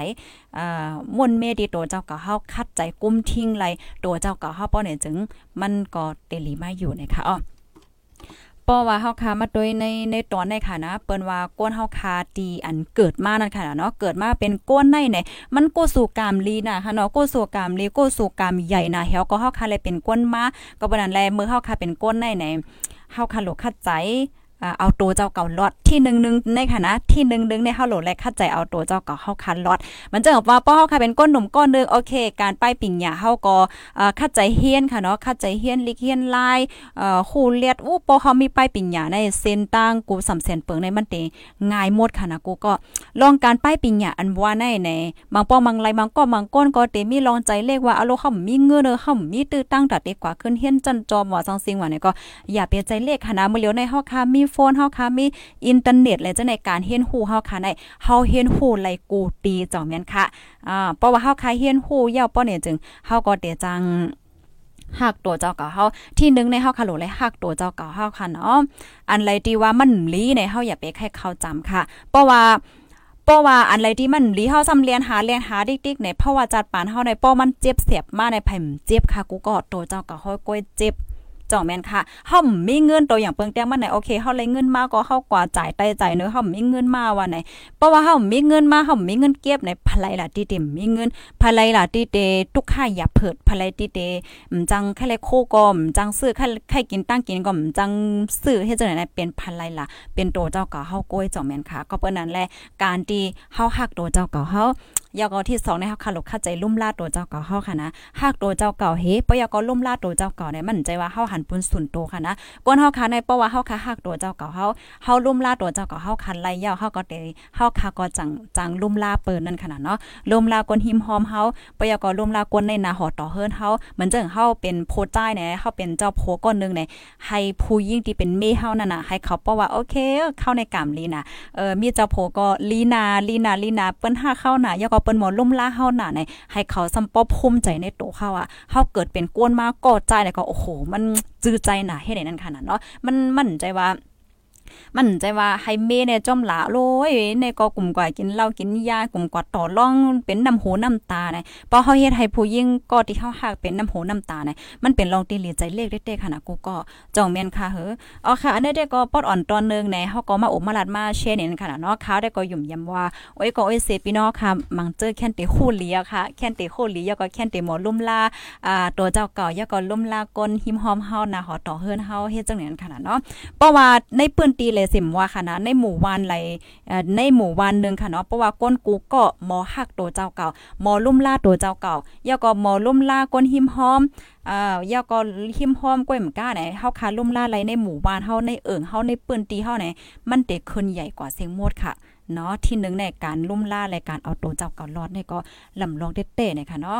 อ่ามนเมที่ตัวเจ้าเก่าเฮาคัดใจกุมทิ้งไรตัวเจ้าเก่าเฮาป้อเนี่ยจึงมันก็เตลีมาอยู่นะคะอ๋อป้อว่าเฮาคามาโดยในในตอนในค่ะนะเปิ้นว่าก้นเฮาคาตีอันเกิดมานั่นค่ะเนาะเกิดมาเป็นก้นในเนี่ยมันโกสู่กามลีน่ะค่ะเนาะโกสู่กามลีโกสู่กามใหญ่น่ะเฮาก็เฮาคาเลยเป็นก้นมาก็บ่นั้นแลมือเฮาคาเป็นก้นในเนี่ยเฮาคาโลคัดใจ เอาตัวเจ้าเก่าลอดที่หนึ่งหนึ่งในคณะที่หนึ่งหนึ่งในเฮาโหลและคัดใจเอาตัวเจ้าเก่าเฮาคันลอด มันจะบอกว่าป้อเฮาค่ะเป็นก้นหนุ่มก้อนนึงโอเค การป้ายปิ่งหยาเฮาก็คัดใจเฮียนค่ะเนาะคัดใจเฮียนลิกเฮียนลายคู่เลียดอู้ป้อเฮามีป้ายปิ่งหยาในเส้นตั้งกูสำเสนเปิงในมันเตง่ายหมดค่ะนะกูก็ลองการป้ายปิ่งหยาอันว่าในในบางป้อบางไรบางก็บางก้นก็เตมีลองใจเลขว่าอโลเฮามีเงินเด้อเฮามีตื้อตั้งตัดดีกว่าขึ้นเฮียนจันจอมว่าจังซิงว่าเนี่ยก็อย่าเปลี่ยนใจเลขค่ะนะมื้อเลียวในเฮาค่ะมีโฟนเฮาค่ะมีอินเทอร์เน็ตเลยจะในการเฮียนฮู้เฮาค่ะในเฮาเฮียนฮู้ไลกูตีจ่อแม่นค่ะอ่าเพราะว่าเฮาค่ะเฮียนฮู้ยาวป้อเนี่ยจึงเฮาก็เตจังหักตัวเจ้าเก่าเฮาที่นึงในเฮาคาโหลเลยหักตัวเจ้าเก่าเฮาค่ะเนาะอันไรที่ว่ามันลีในเฮาอย่าไปแค่เข้าจำค่ะ เพราะว่าเพราะว่าอันไรที่มันลีเฮาซ้ำเรียนหาเรียนหาดิกๆในเพราะว่าจัดปานเฮาในป้อมันเจ็บเสียบมาในไผมเจ็บค่ะกูก็ตัวเจ้าเก่าเฮาก้อยเจ็บ จ่องแม่นค่ะเฮามีเงินตัวอย่างเปิงแต้งมาไหนโอเคเฮาเลยเงินมาก็เฮากว่าจ่ายไต้จ่ายเนื้อเฮามีเงินมาว่าไหนเพราะว่าเฮามีเงินมาเฮามีเงินเก็บในภายล่ะที่เต็มมีเงินภายล่ะที่เตทุกค่าอย่าเผิดภายที่เตมจังแค่เลยโคก็มจังซื้อแค่แค่กินตั้งกินก็มจังซื้อเฮ็ดจังได๋เป็นภายล่ะเป็นตัวเจ้าเก่าเฮาก้อยจ่องแม่นค่ะ ก็เปิ้นนั้นแหละการที่เฮาฮักตัวเจ้าเก่าเฮา ยากอที่2ในเฮาคาลกเข้าใจลุ่มลาตัวเจ้าเก่าเฮาค่ะนะหากตัวเจ้าเก่าเฮปยากอลุ่มลาตัวเจ้าเก่าเนี่ยมันใจว่าเฮาหันปุนสุนโตค่ะนะก้นเฮาค่ะในเพราะว่าเฮาค่ะหักตัวเจ้าเก่าเฮาเฮาลุ่มลาตัวเจ้าเก่าเฮาคันไล่ยาวเฮาก็เตเฮาค่ะก็จังจังลุ่มลาเปิ้นนั่นขนาดเนาะลุ่มลากนหิมหอมเฮาปยากอลุ่มลากนในนาหอต่อเฮิรนเฮาเหมือนจังเฮาเป็นโพจ้ายเนี่ยเฮาเป็นเจ้าโพก้อนนึงเนี่ยให้ผู้ยิ่งที่เป็นเมเฮานั่นน่ะให้เขาเพราะว่าโอเคเข้าในกามลีนะเออมีเจ้าโพก็ลีนาลีนาลีนาเปิ้นหาเข้าน่ะยากอเปิ้นหมอลุ่มลาเฮาหน่ะในให้เขาซำปอภูมิใจในตัวเขาอะเฮาเกิดเป็นกวนมากอดใจเนี่ยก็โอ้โห มันจื้อใจน่ะเฮ็ดได้นั่นขนาดเนาะมันมั่นใจว่า มันใจว่าให้เมเนี่ยจอมหลาโลยในก็กลุ่มกว่ากินเหล้ากินยากลุ่มกว่าต่อร่องเป็นน้ำหูน้ำตาเนี่ยพอเฮาเฮ็ดให้ผู้หญิงก็ที่เฮาฮักเป็นน้ำหูน้ำตาเนี่ยมันเป็นลองตีเหลียใจเลขเด้ๆค่ะนะกูก็จองแม่นค่ะเฮ้ออ๋อค่ะอันนี้ได้ก็ปอดอ่อนตอนนึงในเฮาก็มาอบมาลัดมาแชร์เนี่ยค่ะเนาะเขาได้ก็ยุ่มยำว่าโอ้ยก็โอ้ยเสพี่น้องค่ะมังเจอแค่นติคู่เลียค่ะแค่นติคู่เลียก็แค่นติหมอลุ่มลาอ่าตัวเจ้าเก่ายก็ลุ่มลากลหิมหอมเฮานะหอต่อเฮิรนเฮาเฮ็ดจังนั้นค่ะเนาะเพราะว่าในปื้นตีเลยสิมว่าค่ะนะในหมู่วันไหลในหมู่วันนึงค่ะเนาะเพราะว่าก้นกูก็หมอหักตัวเจ้าเก่าหมอลุ่มล่าตัวเจ้าเก่าย่าก็หมอลุ่มล่าก้นหิมหอมอ่าย่าก็หิมหอมก้อยมก้าไหนเฮาคาลุ่มล่าไหลในหมู่บ้านเฮาในเอิงเฮาในปืนตีเฮาไหนมันเตขึ้นใหญ่กว่าเสียงมดค่ะเนาะที่หนึ่งในการลุ่มล่าและการเอาตัวเจ้าเก่ารอดเนี่ยก็ลำลองเต้ๆนะคะเนาะ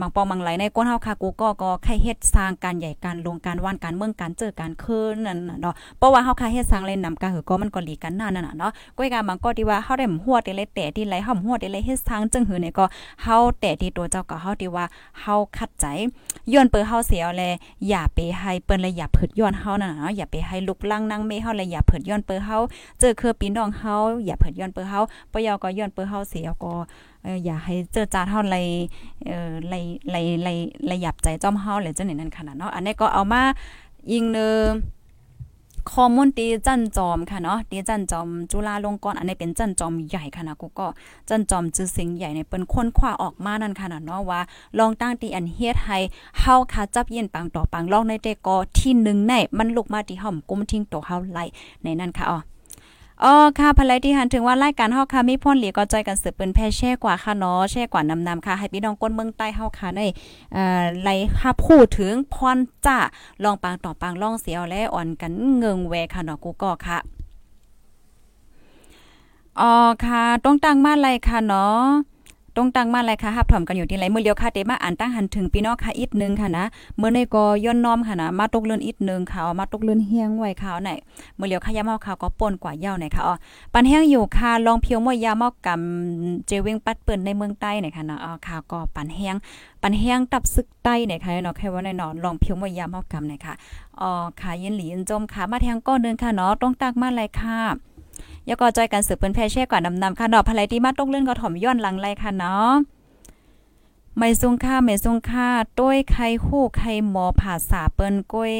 มังปองมังไหลในก้นเฮาค่ะกูก็ก็ใครเฮ็ดสร้างการใหญ่การลงการว่านการเมืองการเจอการคืนนั่นเนาะเพราะว่าเฮาค่ะเฮ็ดสร้างเล่นนำการหือก็มันก็หลีกันนั่นน่ะเนาะก้อยกาบางก็ที่ว่าเฮาได้หัวได้เลยแต่ที่ไหลเฮาหัวได้เลยเฮ็ดสร้างจึงหือเนี่ยก็เฮาแต่ที่ตัวเจ้าก็เฮาที่ว่าเฮาคัดใจย้อนเปิ้เฮาเสียแลอย่าไปให้เปิ้นเลยอย่าเผิดย้อนเฮานั่นน่ะเนาะอย่าไปให้ลุกลังนั่งเมเฮาเลยอย่าเผิดย้อนเปิ้เฮาเจอคือพี่น้องเฮาอย่าเผิดย้อนเปิ้เฮาปยอก็ย้อนเปิ้เฮาเสียก็ อย่าให้เจอจาเท่าไรเออไรไรไรไรหยับใจจ้อมเฮาเลยจังไหนนั่นขนาดเนาะอันนี้ก็เอามายิงเนอข้อมูลตีจันจอมค่ะเนาะตีจันจอมจุฬาลงกรณ์อันนี้เป็นจันจอมใหญ่ค่ะนะกูก็จันจอมจื้อเสียงใหญ่เนี่ยเป็นคนคว้าออกมานั่นค่ะเนาะว่า ลองตั้งตีอันเฮ็ดให้เฮาค่ะจับเย็นปังต่อปังลองในเตก็ที่1ในมันลุกมาที่ห่อมกุมทิ้งตัวเฮาไหลในนั่นค่ะอ๋อ อ๋อค่ะภรรยที่หันถึงว่ารายการเฮาค่ะมีพ่นเหลียก็จกันสืบเปิ้นแพ่แช่กว่าค่ะเนาะแช่กว่านำนำค่ะ ให้พี่น้องก้นเมืองใต้เฮาค่ะในเอ่อไล่ค่ะพูดถึงพรจ้าลองปางต่อปางล่องเสียวและอ่อนกันเงิงแวค่ะเนาะกูก็ค่ะอ๋อค่ะต้องตั้งมาไรค่ะเนาะ ตรงตั้งมาเลยค่ะฮับถอมกันอยู่ที่ไรเมื่อเลียวค่ะเตมาอ่านตั้งหันถึงพี่น้องค่ะอีกนึงค่ะนะเมื่อในก็ย้อนน้อมค่ะนะมาตกเลื่อนอีกนึงค่ะมาตกเลื่อนเฮียงไว้ค่ะไหนเมื่อเลียวค่ะยาเมาค่ะก็ป่นกว่าเย้าไหนค่ะอ๋อปันแห้งอยู่ค่ะลองเพียวมวยยาเมากำเจเวงปัดเปิ้นในเมืองใต้ไหนค่ะนะอ๋อค่ะก็ปันแห้งปันแห้งตับซึกใต้ไหนค่ะเนาะแค่ว่าในนอนลองเพียวมวยยาเมากำไหนค่ะอ๋อค่ะยินหลียินจมค่ะมาแทงก้อนเดินค่ะเนาะต้องตักมาเลยค่ะ ยก็จอยกันสืบเปิ้นแพ่แช่ก่อนนำนำค่ะเนาะภรรยที่มาตกเลื่อนก็ถ่อมย้อนหลังไรค่ะเนาะไม่ซุงค่าไม่ซุงค่าต้วยไข่ฮู้ไข่หมอภาษาเปิ้นก้อย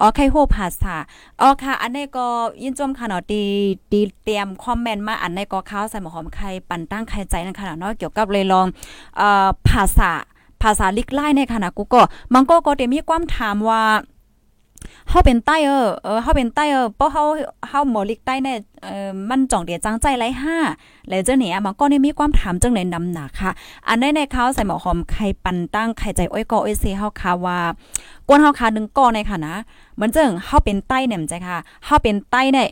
อ๋อไข่ฮู้ภาษาอ๋อค่ะ อันนี้ก็ยินจมค่ะเนาะตีตีเตรียมคอมเมนต์มาอันนี้ก็ข้าวใส่หมอหอมไข่ปั่นตั้งไข่ใจนั่นค่ะเนาะเกี่ยวกับเลยลองเอ่อภาษาภาษาลิกไล่ในขณะกูก็มันก็ก็เตมีความถามว่า เฮาเป็นใต้เออเออเฮาเป็นใต้เออเพราะเฮาเฮาหมอลิกใต้เนี่ยเออมันจ่องเดียจังใจไรห้าแล้วเจ้าเนี่ยมันก็นี่มีความถามจังในนำหนักค่ะ อันในในเขาใส่หมอหอมไข่ปันตั้งไข่ใจอ้อยกออ้อยเซเฮาค่ะว่ากวนเฮาค่ะนึงก้อนในค่ะนะเหมือนจังเฮาเป็นใต้เนี่ยมันใจค่ะเฮาเป็นใต้เนี่ย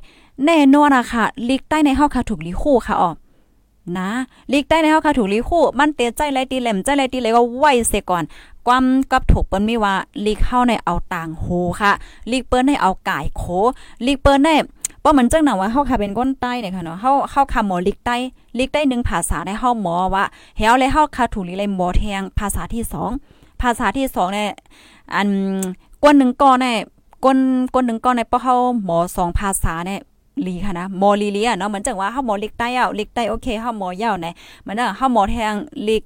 แน่นอนอะค่ะลิกใต้ในเฮาค่ะถูกลิคู่ค่ะอ๋อนะลีกใต้ในเฮาค่ะถูกลีคู่มันเตใจไรตีแหลมใจไรตีเลยก็ไว้เสียก่อน ความกับถูกเปิ้นมีว่าลีกเข้าในเอาต่างโหค่ะลีกเปิ้นให้เอาก่ายโคลีกเปิ้นได้เพราะมันจังหนังว่าเฮาค่ะเป็นก้นใต้เนี่ยค่ะเนาะเฮาเฮาคำหมอลีกใต้ลีกใต้หนึ่งภาษาได้เฮาหมอว่าเฮาเลยเฮาค่ะถูลีเลยหมอแทงภาษาที่2ภาษาที่2เนี่ยอันกวนหนึ่งก้อนเนี่ยกวนกวนหนึ่งก้อนเนี่ยเพราะเฮาหมอสองภาษาเนี่ยลีค่ะนะหมอลีเลียเนาะเหมือนจังว่าเฮาหมอลิกใต้อะลิกใต้โอเคเฮาหมอยาวไหนมันน่ะเฮาหมอแทงลิก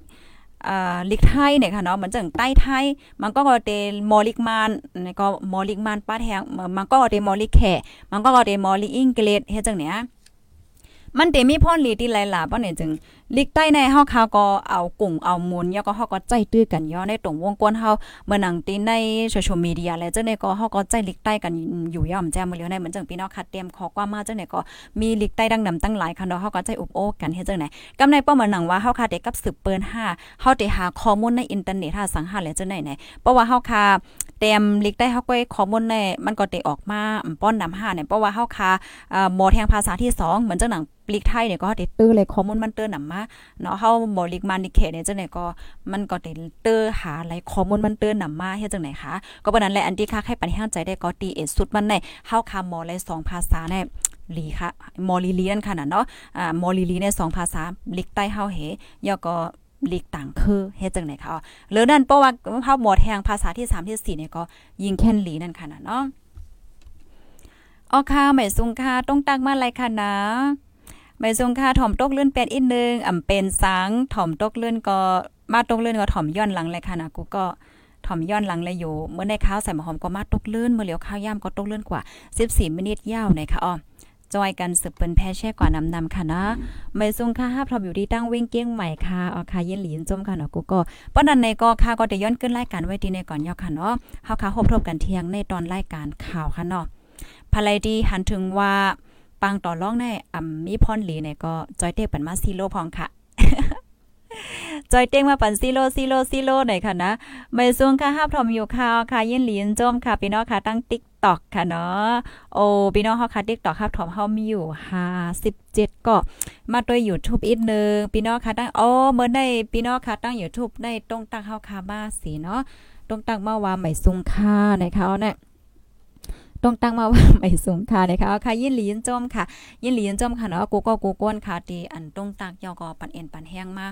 ลิกไทยเนี่ยค่ะเนาะเหมือนจังใต้ไทย มันก็ก็เตมอลิกมานนี่ก็มอลิกมานป้าแทงมันก็เตมอลิกแขมันก็ก็เตมอลิกอังกฤษเฮ็ดจังเนี้ย มันเตมีพ่อลีที่หลายๆป้าเนี่ยจึงลิกใต้ในเฮาคาก็เอากุ้งเอามูลยก็เฮาก็ใจตื้อกันย่อในตรงวงกวนเฮาเมื่อหนังตีในโซเชียลมีเดียแล้วจังได๋ก็เฮาก็ใจลิกใต้กันอยู่ย่อมแจ้มื้อเลี้ยวในเหมือนจังพี่น้องคัดเตรียมขอความมาจังได๋ก็มีลิกใต้ดังนำตั้งหลายคันเนาะเฮาก็ใจอุบโอ้กันเฮ็ดจังได๋กำในป้อเมือหนังว่าเฮาคาได้กับสืบเปิ้น5เฮาได้หาข้อมูลในอินเทอร์เน็ตหาสังหาแล้วจังได๋ไหนเพราะว่าเฮาคา เต็มลิกได้เฮาก็ข้อมูลในมันก็เตออกมาป้อนนำ5เนี่ยเพราะว่าเฮาคาเอ่อหมอแทงภาษาที่2เหมือนจังหนังลิกไทยเนี่ยก็ได้ตื้อเลยข้อมูลมันเตื้อนำมาเนาะเฮาบ่ลิกมันนิเคเนี่ยจังได๋ก็มันก็ได้เตื้อหาหลายข้อมูลมันเตื้อนำมาเฮ็ดจังได๋คะก็บ่นั้นแหละอันที่ค่าให้ปันให้ใจได้ก็ตีเอสุดมันในเฮาคาหมอเลย2ภาษาในลีค่ะมอลีลีนั่นค่ะเนาะอ่ามอลีลีใน2ภาษาลิกใต้เฮาเฮยอก็ ลีกต่างคือเฮ็ดจังไหนคะอ๋อหรือนั่นเพราะว่าเฮาหมดแทงภาษาที่3ที่4เนี่ยก็ยิงแค่นหลีนั่นค่ะเนาะอ๋อค่ะไม่ซุงค่ะต้องตักมาไรค่ะนะไม่ซุงค่ะถ่อมตกเลื่อนเป็ดอีกนึงอ่ำเป็นสังถ่อมตกเลื่อนก็มาตกเลื่อนก็ถ่อมย้อนหลังเลยค่ะนะกูก็ถ่อมย้อนหลังเลยอยู่เมื่อในข้าวใส่หมหอมก็มาตกเลื่อนเมื่อเหลียวข้าวย่ำก็ตกเลื่อนกว่า 14มินิยาวในค่ะอ๋อ จอยกันสืบเปิ้นแพ้แช่กว่านำนำค่ะนะไม่ซุงค่ะฮับทอมอยู่ที่ตั้งเว้งเกี้ยงใหม่ค่ะออค่ะเย็นหลีนจมค่ะเนาะกูก็ป้อนนั้นในก็ค่ะก็ได้ย้อนขึ้นรายการไว้ที่ในก่อนยอค่ะเนาะเฮาค่ะพบทบกันเที่ยงในตอนรายการข่าวค่ะเนาะภายดีหันถึงว่าปังต่อร้องในอ่ำมีพรหลีเนี่ยก็จอยเตปันมาซีโลพองค่ะจอยเต้งมาปันซีโลซีโลซีโลหน่อยค่ะนะไม่ซุงค่ะฮับทอมอยู่ข่าวค่ะยินหลีนจมค่ะพี่น้องค่ะตั้งติ๊ก ตอกค่ะเนาะโอ้พี่น้องเฮาค่ะติ๊กตอกครับทอมเฮามีอยู่57ก็มาด้วย YouTube อีกนึงพี่น้องค่ะตั้งโอเมื่อได้พี่น้องค่ะตั้ง YouTube ได้ตรงตั้งเฮาค่ะมาสีเนาะตรงตั้งมาว่าไม่ซุงค่ะนะคะเนี่ยต้องตั้งมาว่าไม่สูงค่ะนะคะค่ะยินหลียินจมค่ะ ยินหลียินจมค่ะเนาะกูก็กูก้นค่ะตีอันต้องตักยอก็ปันเอ็นปันแห้งมา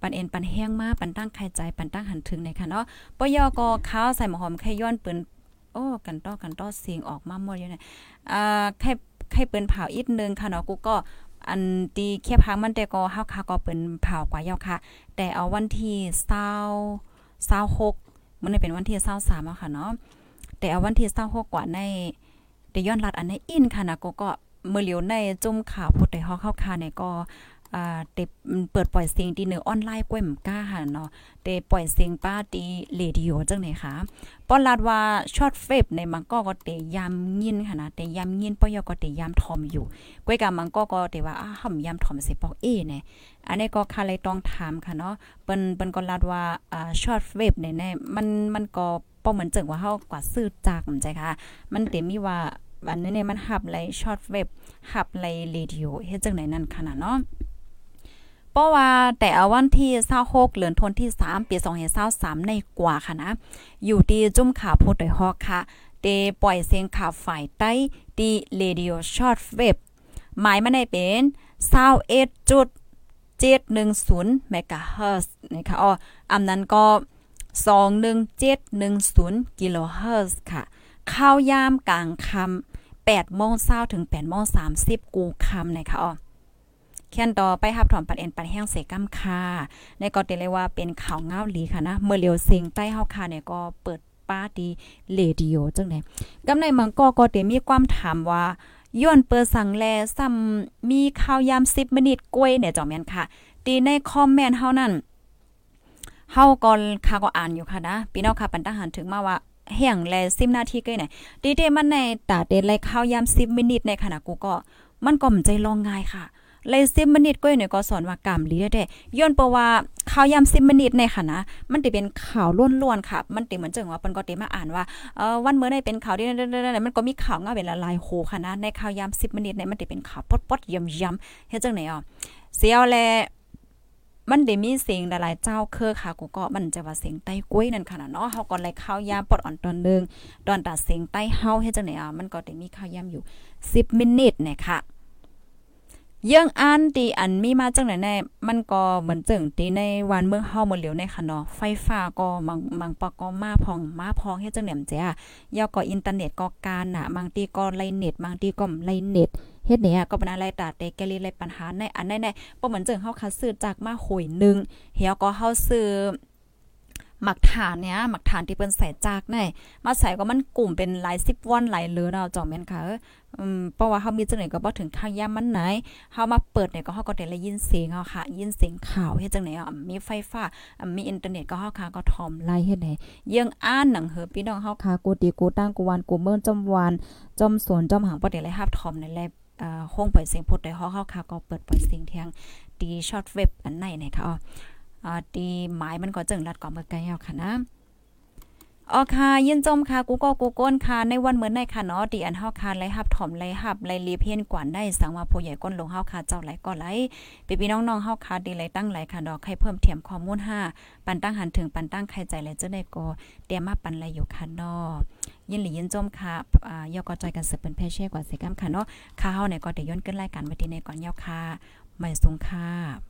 ปันเอ็นปันแห้งมาปันตั้งไข่ใจปันตั้งหันถึงในค่ะเนาะปยอก็ข้าวใส่หมหอมไข่ย้อนปืน โอ้กันต้อกันต้อเสียงออกมาหมดอยู่เนี่ยอ่าไข่ไข่เปิ้นเผาอีกนึงค่ะเนาะกูก็อันตีแค่พังมันแต่ก็เฮาค่ะก็เปิ้นเผากว่าเยาค่ะ แต่เอาวันที่20 26มันเป็นวันที่23อะค่ะเนาะแต่เอาวันที่26กว่าในได้ย้อนรัดอันในอินค่ะนะก็ก็เมื่อเหลียวในจุ่มข่าวพุทธฮอกเข้าคาเนี่ยก็ อ่าเตเปิดปล่อยเสียงที่เนื้อออนไลน์ก้วยมก้าค่ะเนาะเตปล่อยเสียงป้าตีเรดิโอจังไหนคะป้อนลาดว่าช็อตเฟบในมังก็ก็เตยามยินค่ะนะเตยามยินปอยก็เตยามทอมอยู่ก้วยกับมังก็ก็เตว่าอ้าห่ำยามทอมสิปอกเอเนี่ยอันนี้ก็ค่ะเลยต้องถามค่ะเนาะเปิ้นเปิ้นก็ลาดว่าอ่าช็อตเฟบเนี่ยมันมันก็ป้อเหมือนจึงว่าเฮากว่าซื้อจากมันใจค่ะ มันเต็มมีว่าวันนี้เนี่ยมันหับไหลช็อตเว็บหับไหลเรดิโอเฮ็ดจังไหนนั่นขนาดเนาะ เพราะว่าแต่อวันที่26เดือนธันวาคมที่3ปี2023ในกว่าค่ะนะ อยู่ที่จุ่มขาพูดโดยฮอกค่ะเตปล่อยเสียงข่าวฝ่ายใต้ที่เรดิโอช็อตเว็บหมายมันได้เป็น21.710เมกะเฮิรตซ์นะคะอ๋ออำนั้นก็ 21710กิโลเฮิรตซ์ค่ะข้าวยามกลางค่ำ8โมงเช้าถึง8โมง30 กูค่ำนะคะอ๋อ แค่นต่อไปหับถอมปันเอ็นปันแห้งเสกำค่ะในก็เตเลยว่าเป็นข่าวเงาหลีค่ะนะ เมื่อเลียวเสียงใต้เฮาค่ะเนี่ยก็เปิดป้าดีเรดิโอจังได๋กำในมังก็ก็เตมีความถามว่าย้อนเปิดสั่งแลซ้ำมีข่าวยาม10มินิทกล้วยเนี่ยจ่อแม่นค่ะ ตีในคอมเมนต์เฮานั่นเฮาก็ค่ะก็อ่านอยู่ค่ะนะพี่น้องค่ะปันทหารถึงมาว่าแห่งแล10นาทีก้ไหนดีเดมันในตาเดนไลข่าวยาม10มินิทในขณะกูก็ มันก็มใจลองง่ายค่ะ เลยซิมินิตก้อยเนี่ยก็สอนว่ากรรมลีได้ย้อนเพราะว่าข่าวยามซิมินิตในค่ะนะ มันจะเป็นข่าวล้วนๆค่ะ มันติเหมือนจังว่าเปิ้นก็ติมาอ่านว่าเอ่อวันเมื่อได้เป็นข่าวที่มันก็มีข่าวเงาเป็นละลายโหค่ะนะ ในข่าวยาม10มินิตเนี่ยมันจะเป็นข่าวปดๆย่ำๆเฮ็ดจังไหนอะเสียวแลมันได้มีเสียงหลายๆเจ้าเครือค่ะกูก็มันจะว่าเสียงใต้กล้วยนั่นค่ะเนาะเฮาก็เลยข้าวยามปดอ่อนตอนนึงตอนตัดเสียงใต้เฮาเฮ็ดจังไหนอะมันก็ได้มีข้าวยามอยู่ 10มินิตเนี่ยค่ะ ยังอันตีอันมีมาจังไหนแน่มันก็เหมือนจึงตีในวันเมืองเฮาหมดเหลียวในค่ะเนาะไฟฟ้าก็มังมังปะก็มาพองมาพองเฮ็ดจังแหนมจ้ายาก็อินเทอร์เน็ตก็การน่ะบางทีก็ไลเน็ตบางทีก็ไลเน็ตเฮ็ดเนี่ยก็เป็นอะไรตาเตแกลีไรปัญหาในอันในๆบ่เหมือนจึงเฮาคัดซื้อจากมาหอยนึงเฮียก็เฮาซื้อ หมักฐานเนี่ยหมักฐานที่เปิ้นใส่จากในมาใส่ก็มันกลุ่มเป็นหลายสิบวันหลายเลือเนาจ่อแม่นค่ะอืมเพราะว่าเฮามีจังได๋ก็บ่ถึงข้างยามมันไหนเฮามาเปิดเนี่ยก็เฮาก็ได้ยินเสียงเฮาค่ะ ยินเสียงข่าวเฮ็ดจังได๋อะมีไฟฟ้ามีอินเทอร์เน็ตก็เฮาค่ะก็ทอมไล่เฮ็ดให้ยังอ่านหนังเฮอพี่น้องเฮาค่ะกูตีกูตั้งกูวันกูเมินจอมวานจอมสวนจอมหางบ่ได้เลยรับทอมในแลอ่าห้องปล่อยเสียงพุดได้เฮาเฮาค่ะก็เปิดปล่อยเสียงเทียงดีช็อตเว็บอันไหนนะคะ อ่าดีหมายมันก็จึงรัดก่อเมื่อไกลเอาค่ะนะอ๋อค่ะยินจมค่ะกูก็กูก้นค่ะในวันเหมือนในค่ะเนาะดีอันเฮาค่ะไล่หับถ่อมไล่หับไล่รีเพียนกว่าได้สังว่าผู้ใหญ่ก้นลงเฮาค่ะเจ้าไหลก็ไหลปีพี่น้องๆเฮาค่ะดีไหลตั้งไหลค่ะดอกให้เพิ่มเทียมข้อมูล5ปันตั้งหันถึงปันตั้งใครใจไหลเจ้าได้ก็เตรียมมาปันไหลอยู่ค่ะเนาะยินหลียินจมค่ะอ่ายอก็จอยกันสืบเป็นเพชเช่กว่าสิกรรมค่ะเนาะค่ะเฮาเนี่ยก็ได้ย้อนขึ้นรายการไว้ที่ในก่อนยาวค่ะไม่สูงค่ะ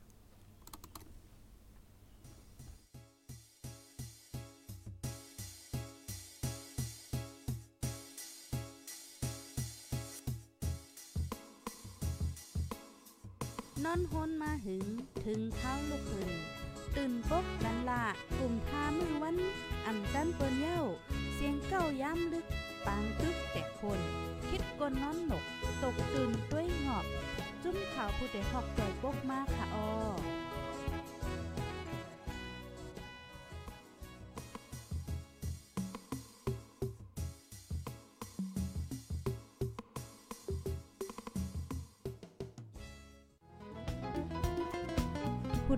นอนฮนมาหึง ถึงเท้าลูกหึงตื่นปกกันละกลุ่มทามือวันอ่ำจันเปิ้นเย้า เสียงเก้าย้ำลึก ปางตึกแต่คน คิดกนนอนหนก ตกตื่นด้วยหงอบ จุ้มข่าวผู้ใดหอกใจปกมากค่ะออ